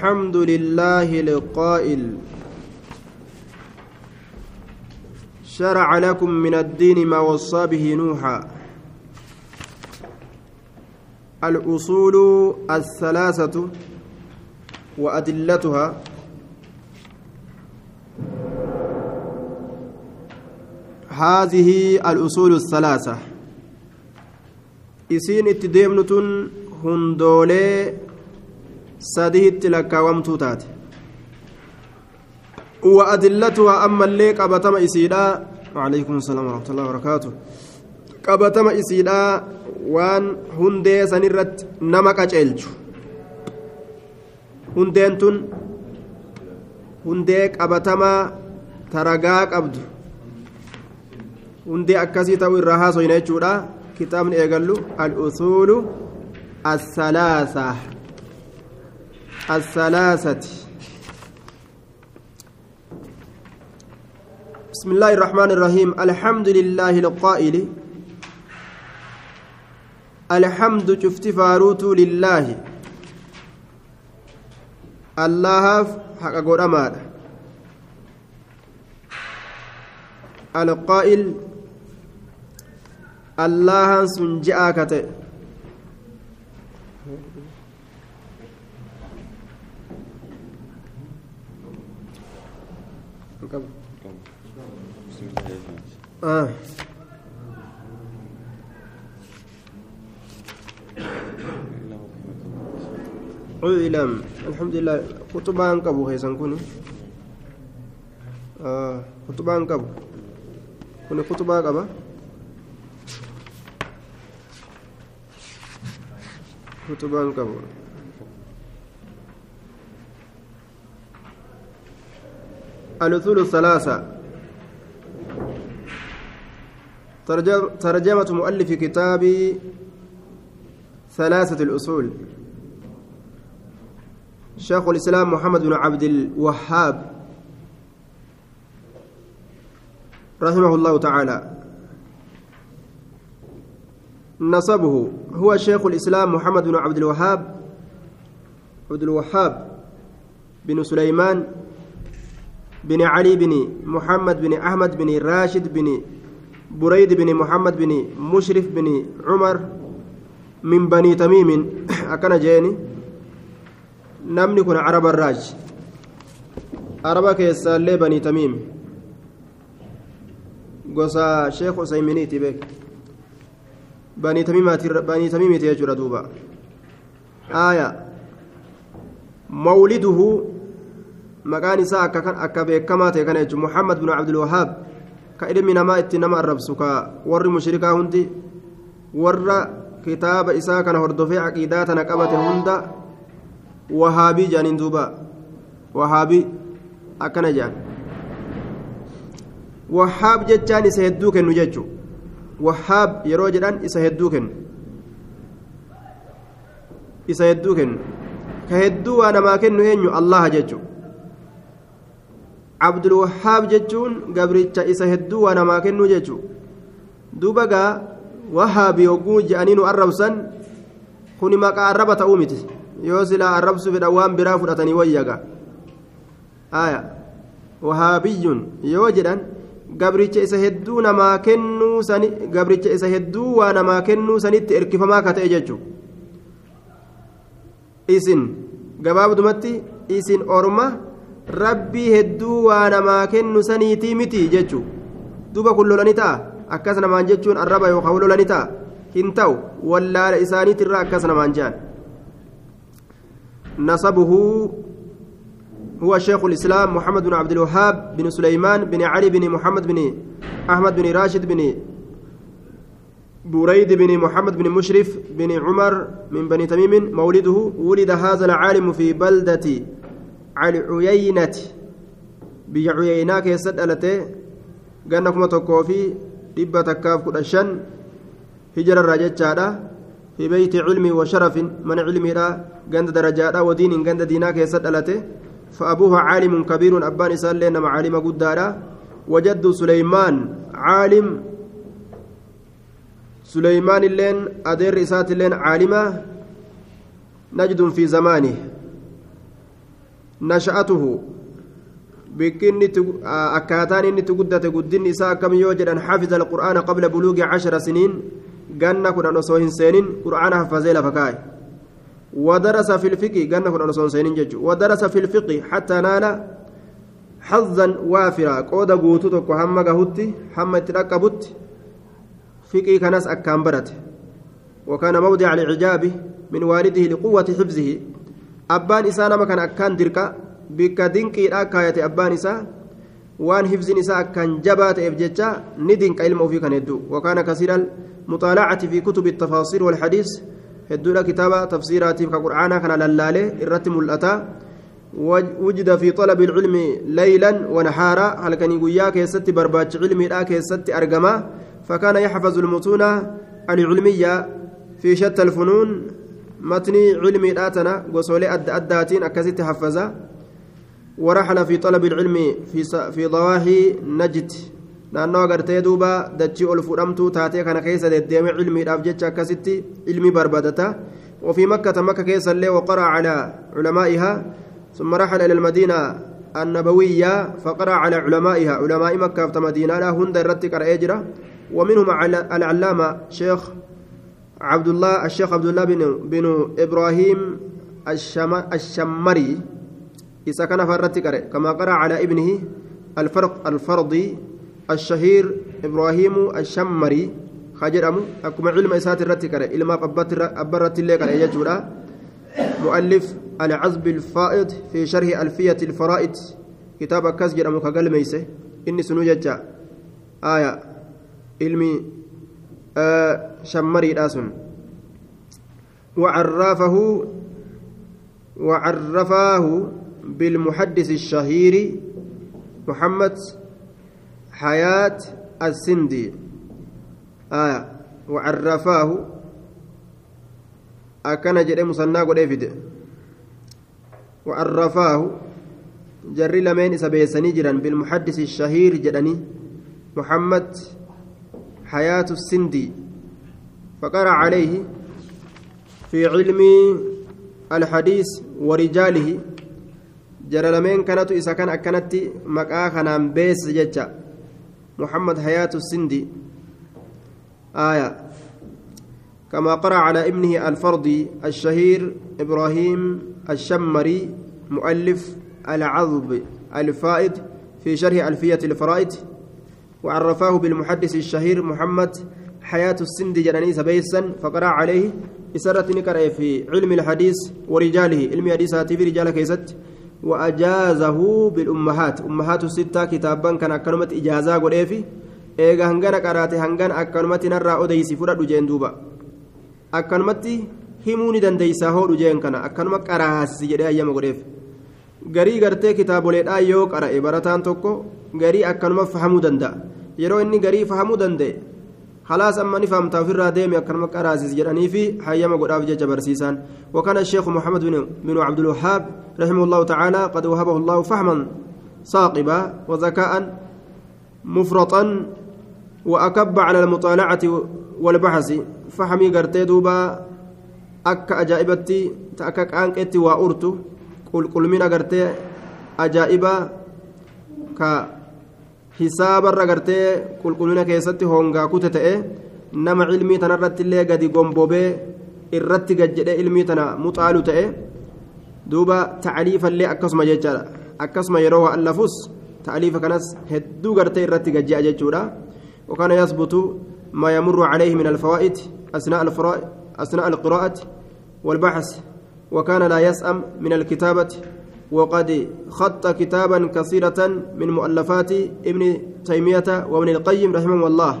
الحمد لله القائل شرع لكم من الدين ما وصى به نوحا. الأصول الثلاثة وأدلتها. هذه الأصول الثلاثة. deemnu tun hundoolee sadiitti lakkaawamtuu taate وأدلتها أما اللي قبتم إسيدا وعليكم السلام ورحمة الله وبركاته قبتم إسيدا وان هندي سنرت نمك أجلج هندين تن هندي قبتما ترقاك أبدو هندي أكسي تو الرهاس وينيتشودا كتاب إيقالو الأصول الثلاثة الثلاثة. بسم الله الرحمن الرحيم. الحمد لله القائل. الحمد شفت فاروت لله. الله حق قرأ القائل. allahan sun ji'aa ta'e علم الحمد لله خطبان قبو خيسان كوني آه. خطبان قبو كوني خطبان قبو kutubaan qabu الأصول الثلاثة ترجمة مؤلف كتاب ثلاثة الأصول. شيخ الإسلام محمد بن عبد الوهاب رحمه الله تعالى. نصبه هو شيخ الإسلام محمد بن عبد الوهاب عبد الوهاب بن سليمان بن علي بن محمد بن أحمد بن راشد بن بريد بن محمد بن مشرف بن عمر من بني تميم أكن جيني نمني كن عرب الراج عرب كيسال بني تميم قصا شيخ سيمينيتي بك banii tamiimiiti jechuudha duuba aaya mawliduhu maqaan isaa akka beekamaa ta'e kana jechuun muhammad bin abdulwahaab ka ilmi namaa itti nama arrabsu ka warri mushrikaa hundi warra kitaaba isaa kana hordofee aqiidaa tana qabate hunda wahaabii jedhaniin duuba wahaabii akkana jedhan wahaab jechaan isa hedduu kennu jechuudha wahaab yeroo jedhan isa hedduu kennu isa hedduu kennu ka hedduu waa namaa kennu eenyu allaha jechuun abdulwahaab jechuun gabricha isa hedduu waa namaa kennuu jechuun duuba gaa wahaabi hogguu je'anii nu arrabsan kuni maqaa arraba ta'uu miti yoo silaa arrabsu fedhan waan biraa fudhatanii wayyaga aya wahaabiyyuun yoo jedhan gabricha isa hedduu namaa kennuu sani gabricha isa hedduu waa namaa kennuu sanitti erkifamaa ka ta'e jechuudha isin gabaabdumatti isin orma rabbii hedduu waa namaa kennu saniitii miti jechuudha duuba kun lolanii ta'a akkas namaan jechuun arraba yookaan lolanii ta'a hin ta'u wallaala isaaniitirraa akkas namaan jehan nasabuhuu هو شيخ الإسلام محمد بن عبد الوهاب بن سليمان بن علي بن محمد بن أحمد بن راشد بن بريد بن محمد بن مشرف بن عمر من بني تميم مولده ولد هذا العالم في بلدة العيينة بعيينة كيسد ألته قالنا تكوفي dhibba takkaaf kudha shan hijirarraa jechaadha fi beeyti cilmii wa sharafin mana cilmiidha ganda darajaadha wadiiniin ganda diinaa keessa dhalate فأبوها عالم كبير أبان إسان لنا معالم قدارا وجد سليمان عالم سليمان اللين أدير إسات اللين عالمة نجد في زمانه itti guddate guddinni isaa akkam yoo jedhan xafiza alqur'aana qabla buluugi cashara siniin ganna kudhan osoo hin seenin qur'aana hafazee lafa kaa'e ودرس في الفقه قلنا كنا نصون سينين جج ودرس في الفقه حتى نال حظا وافرا قود قوتو تكو هم قهوتي هم تركبت فقه كناس أكام برت وكان موضع الإعجاب من والده لقوة حفظه أبان إسانا ما كان أكان دركا بك دينكي أكاية أبان إسا وان حفظ نساء كان جبات إفجتشا ندين كإلمه في كان يدو وكان كثير المطالعة في كتب التفاصيل والحديث هدولا كتابة تفسيرات كقرآن كان للالة الرتم الأتا وجد في طلب العلم ليلا ونهارا هل كان يقول كيست برباج علمي لا كيست أرقما فكان يحفظ المتون العلمية في شتى الفنون متني علمي آتنا قصولي أد أداتين أكست حفظا ورحل في طلب العلم في في ضواحي نجد naannoo agartee duuba dachii ol fudhamtuu taatee kana keessa deddeeme cilmiidhaaf jecha akkasitti ilmi barbaadata وفي مكة مكة كيس اللي وقرأ على علمائها ثم رحل إلى المدينة النبوية فقرأ على علمائها علماء مكة في مدينة لا هند الرتك ومنهم العلامة شيخ عبد الله الشيخ عبد الله بن بن إبراهيم الشم الشمري إذا كان فرتك كما قرأ على ابنه الفرق الفرضي الشهير إبراهيم الشمري خجرم أكما علم إسات الرتكرة إلما أبرت اللي كان يجورا مؤلف العزب الفائض في شرح ألفية الفرائد كتاب كسجر مكاقل ميسه إني سنو ججا آية علمي آه شمري راسم وعرفه وعرفاه بالمحدث الشهير محمد حياة السندي. آية. وعرفاه أكن جري مصنع قد وعرفاه جري لمن سبيسني جرا بالمحدث الشهير جدني محمد حياة السندي فقرأ عليه في علم الحديث ورجاله. جرى لمن كانت إذا كان أكنت مكاخنا بيس ججا. محمد حياة السندي آية. كما قرأ على ابنه الفرضي الشهير إبراهيم الشمري مؤلف العذب الفائد في شرح ألفية الفرائد وعرفاه بالمحدث الشهير محمد حياة السندي جناني سبيسا فقرأ عليه إسرة نكر في علم الحديث ورجاله علم حديثات في رجال كيست وأجازه بالأمهات. أمهات الستة كتابا كان أكرمت إجازة قريفي إيغا هنغانا قراتي هنغان أكرمت نرى أديسي فرد جين دوبا. أكرمت himuuni dandeeysaa hoodhu jeen kana akkanuma qaraasisi jedhee ayyama godheef garii gartee kitaaboleedhaa yoo qara'e barataan tokko garii akkanuma fahamuu danda'a. Yeroo inni garii fahamuu danda'e خلاص أما نفهم تافر ديمي أكرم كراسيس جراني في حيما قد أفجج برسيسان وكان الشيخ محمد بن, بن عبد الوهاب رحمه الله تعالى قد وهبه الله فهما صاقبا وذكاء مفرطا وأكب على المطالعة والبحث فهمي قرتي دوبا أك أجائبتي تأكك أنكتي وأرتو من قرتي أجائبا ك hisaabarra gartee qulqullina keessatti hongaa kute ta'e nama ilmii tanarratti illee gadi gombobee irratti gajjedhe ilmii tana muxaalu ta'e duuba tacliifallee akkasuma jechaadha akkasuma yeroo waan lafus tacliifa kanas hedduu gartee irratti gajje'a jechuudha وكان يثبت ما يمر عليه من الفوائد أثناء القراءة والبحث وكان لا يسأم من الكتابة وقد خط كتابا كثيرة من مؤلفات ابن تيمية وابن القيم رحمه الله.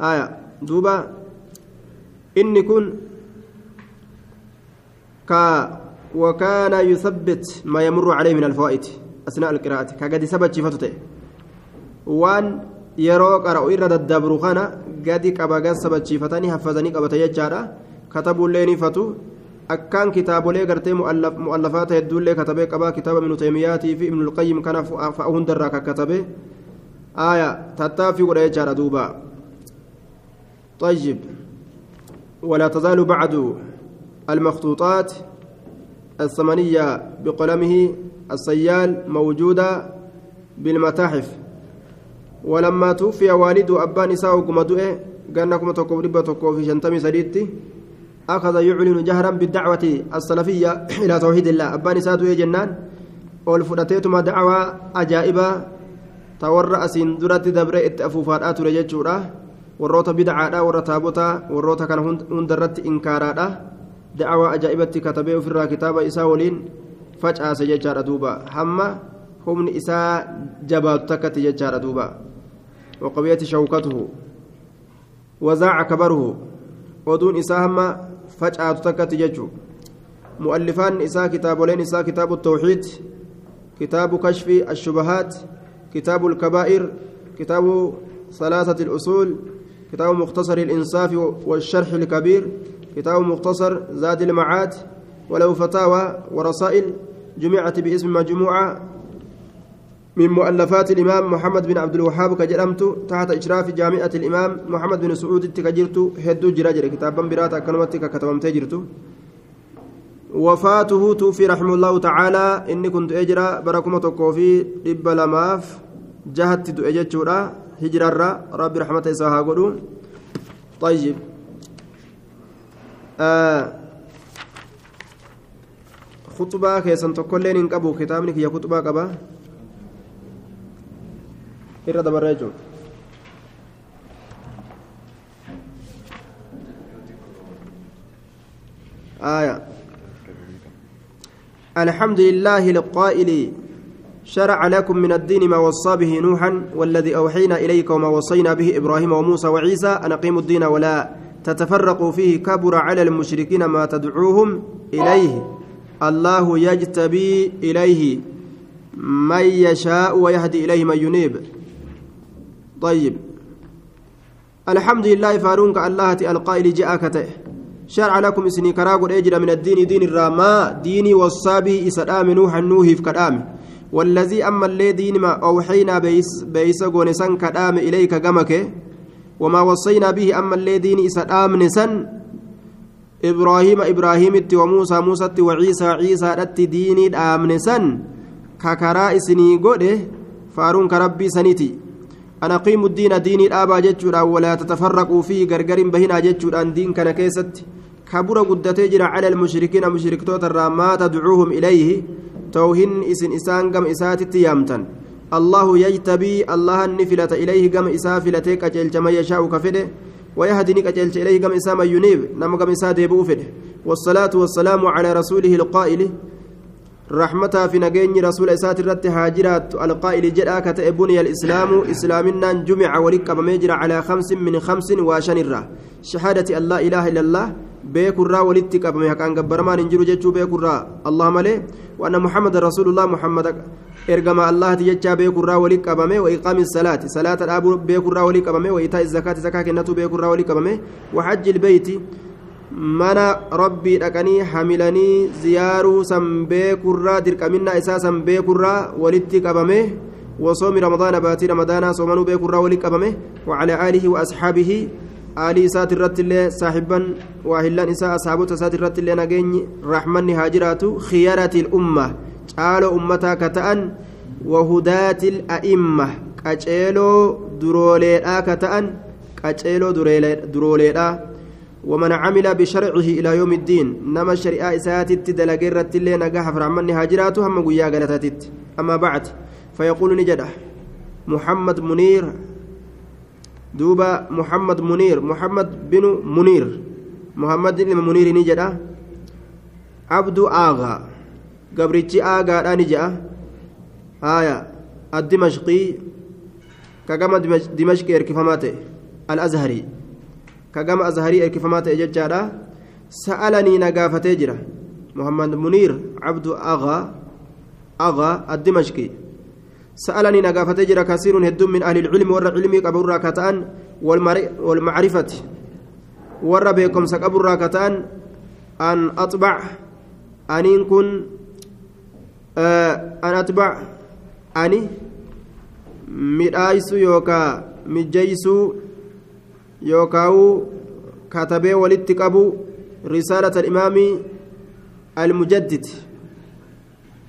آية. دوبا إن كن كا وكان يثبت ما يمر عليه من الفوائد أثناء القراءة. كقد ثبت شفته وان yeroo qara'u irra daddabru kana gadi qabagas sabachiifatanii haffazanii qabata jechaadha katabuullee ni fatu akkaan kitaabolee gartee mu'allafaata hedduullee katabee qabaa kitaaba ibnu taymiyaatii fi ibnu lqayyim kana fa'a hundarraa kakkatabe aaya tattaaffii godha jechaadha duuba طيب ولا تزال بعد المخطوطات الثمنية بقلمه السيال موجودة بالمتاحف ولما توفي والده أبان إساء كما تقوم ربا تقوم في شنتمي سديدتي أخذ يعلن جهرا بالدعوة السلفية إلى توحيد الله أبان إساء جنان والفرتيتما دعوة أجائبة تورى أسين درات دبر إتأفوفات آتو رججورا warroota bidcaadha warra taabotaa warroota kana hundarratti inkaaraadha dacwaa ajaa'ibatti katabee ofirraa kitaaba isaa waliin facaase jechaadha duuba hamma humni isaa jabaatu takkatti jechaadha duuba waqabiyati shawkatuhu wazaaca kabaruhu oduun isaa hamma facaatu takkatti jechuu مؤلفان إساء كتابولين إساء كتاب التوحيد كتاب كشف الشبهات كتاب الكبائر كتاب ثلاثة الأصول كتاب مختصر الإنصاف والشرح الكبير كتاب مختصر زاد المعاد ولو فتاوى ورسائل جمعت باسم مجموعة من مؤلفات الإمام محمد بن عبد الوهاب كجرمت تحت إشراف جامعة الإمام محمد بن سعود تكجرت هدو جراجر كتابا براتا كلمتك كتبمت جرت وفاته توفي رحمه الله تعالى إني كنت أجرى بركمة كوفي دب لماف جهت دؤجت هجرة ربي رحمته إساها قولوا طيب. آه. خطبة كيسان تقولين إن كتابني كي خطبة قبا إرى دبر آية الحمد لله القائل شرع لكم من الدين ما وصى به نوحا والذي أوحينا إليك وما وصينا به إبراهيم وموسى وعيسى أن أقيموا الدين ولا تتفرقوا فيه كبر على المشركين ما تدعوهم إليه الله يجتبي إليه من يشاء ويهدي إليه من ينيب طيب. الحمد لله فارونك الله القائل جاءك شرع لكم إسني كراغ من الدين دين الراما ديني والصابي إسلام نوح في كلامه والذي أما الذين ما أوحينا بيس بيس غونسان كدام إليك جمك وما وصينا به أما الذين إسلام نسن. إبراهيم إبراهيم وموسى موسى وعيسى عيسى رت ديني آمنسن ككرا إسني قده فارون أنا قيم الدين ديني الآبا جتشورا ولا تتفرقوا فيه غرغر بهنا جتشورا دين كان كيست كبر قدتي على المشركين مشركتوت الرامات تدعوهم إليه توهن إسن إسان قم إساتي يامتن الله يجتبي الله النفلة إليه قم إسافلتك أجل ما يشاء كفده ويهدني أجل إليه قم إسام ينيب نم قم إساد بوفده والصلاة والسلام على رسوله القائل رحمتها في نجيني رسول إسات الرت هاجرات القائل جاء كتئبني الإسلام إسلامنا جمع ولك مجرى على خمس من خمس وشنرة شهادة أن لا إله إلا الله walitti qabame haqaan gabbaramaan hin jiru jechuu beekurraa allah malee waan muhammad rasuulullah muhammad ergama allahati jechaa beekurraa walitti qabame wa iqaami salaati salaata dhaabuu beekurraa walitti qabame wa itaa zakaati zakaa kennatu beekurraa walitti qabame wa hajji ilbeeyti mana rabbii dhaqanii hamilanii ziyaaruu san beekurraa dirqaminaa isaa san beekurraa walitti qabame وصوم رمضان باتي رمضان صومنوا بيك الراولي قبمه وعلى آله وأصحابه illee saaxiban waahillaan isaa asaabota isaati irratti illee nageenyi raaxmanni haa jiraatu khiyarati umma caaloo ummataa ka ta'an wahudaati a'imma qaceeloo durooleedhaa ka ta'an qaceeloo durooleedhaa ومن عمل بشرعه إلى يوم الدين نما الشريعة إساتت دلقيرت اللي نجاح فرعمني هاجرات هم قويا قالتت أما بعد فيقول نجده محمد منير دوبا محمد منير محمد بن منير. محمد بن منير نجدا عبد آغا. قبرتي آغا نجا. آية الدمشقي كجما دمشق إركفماته الأزهري. كجما أزهري إركفماته ججارا سألني نقافته جرا محمد منير عبد آغا آغا الدمشقي سألني نقافة جرى كثير هدوم من أهل العلم ور علمي قبر راكتان والمعرفة ور بكم سقبر راكتان أن أطبع أن كن آه أن أتبع أني midhaayisu yookaa mijjeeysuu katabee walitti qabu risaalata alimaamii المجدد.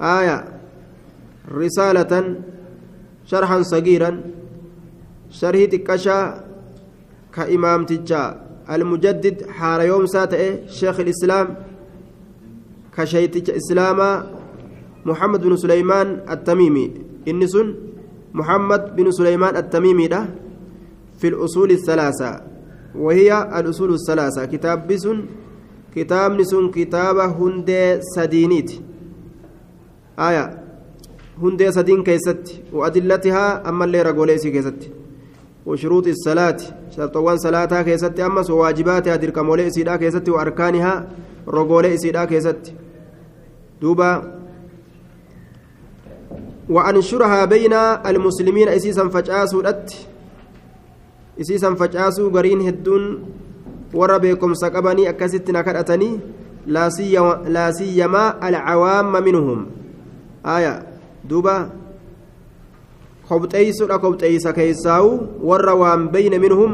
آية. رسالة شرحا صغيرا. شرح تكشا كإمام تجا. المجدد حار يوم ساتئ شيخ الإسلام. كشيتك إسلاما محمد بن سليمان التميمي. إنس محمد بن سليمان التميمي ده. في الأصول الثلاثة وهي الأصول الثلاثة. كتاب بسن كتاب نسون كتاب هندي سدينيت. آية هندي سدين كيست وأدلتها أما اللي رقوليسي كيست. وشروط الصلاة شرطوان صلاتها كيست أما وواجباتها دركمولي إسيدا كيست وأركانها رقولي إسيدا كيست. دوبا وأنشرها بين المسلمين إسيسا فجأسوا إسيسا فجأسوا قرين هدون warra beekumsa qabanii akkasitti na kadhatanii laa siyyamaa alcawaamma minhum aya duuba kobxeeysuudha kobxeeysa keeysaawu warra waan beyne minhum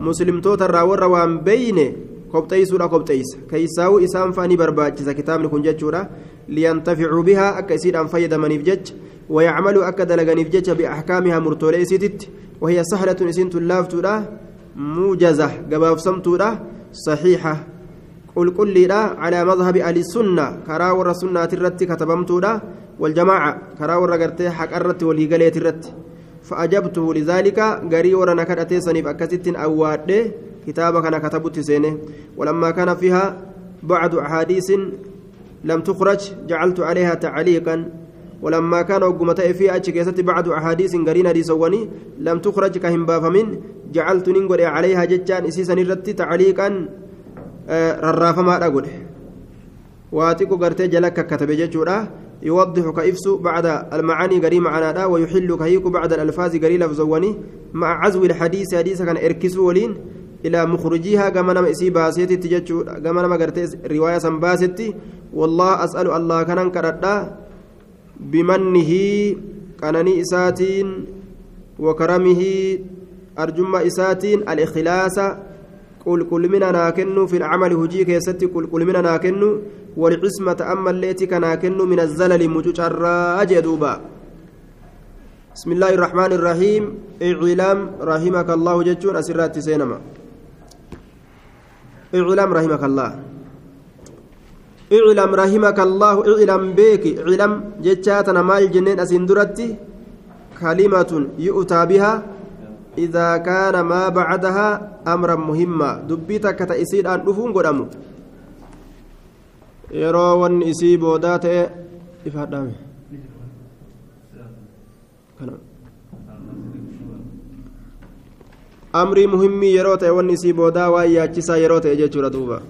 muslimtoota irraa warra waan beyne kobxeeysuudha kobxeeysa keeysaawu isaan faanii barbaachisa. Kitaabni kun jechuudha liyantaficuu bihaa akka isiidhaan fayyadamaniif jecha سيتت وهي سهلة إسين تلافتودا موجزة قباف سمتودا صحيحة قل كل على مذهب أهل السنة كرا ور السنة الرت كتبمتودا والجماعة كرا ور قرتي حق الرت والهيقلية الرت فأجبته لذلك قري ور نكرتي سنيف أكست أواد كتابك أنا كتبت سينه. ولما كان فيها بعض أحاديث لم تخرج جعلت عليها تعليقا. ولما كان وقمت في أتش بعض أحاديث قرين حديثواني لم تخرج كهم بافمين جعلت ننقل عليها ججان إسيسا نرتي تعليقا ررافما أقول واتيكو قرتي جلك كتب ججورا يوضح كإفس بعد المعاني قري معنا ويحل كهيك بعد الألفاظ قري لفزواني مع عزو الحديث حديث كان إركسو ولين إلى مخرجيها كما نما إسي باسيتي تججو كما نما قرتي رواية سنباستي والله أسأل الله كان كردا بمنه كانني إساتين وكرمه أرجم إساتين الإخلاص قل كل منا ناكن في العمل هجي كيست قل كل منا ناكن والعصمة أما التي كناكن من الزلل مجرى أجدوبا. بسم الله الرحمن الرحيم اعلام رحمك الله جتون أسرات سينما. اعلام رحمك الله. اعلم رحمك الله اعلم بك اعلم جتاتنا مال جنين أسندرتي كلمة يؤتى بها إذا كان ما بعدها أمرا مهما. دبيتك تأسير أن نفون قدامه. yeroo wanni isii boodaa ta'e muhimmii yeroo ta'e wanni isii boodaa waan yaachisaa yeroo ta'e jechuudha duuba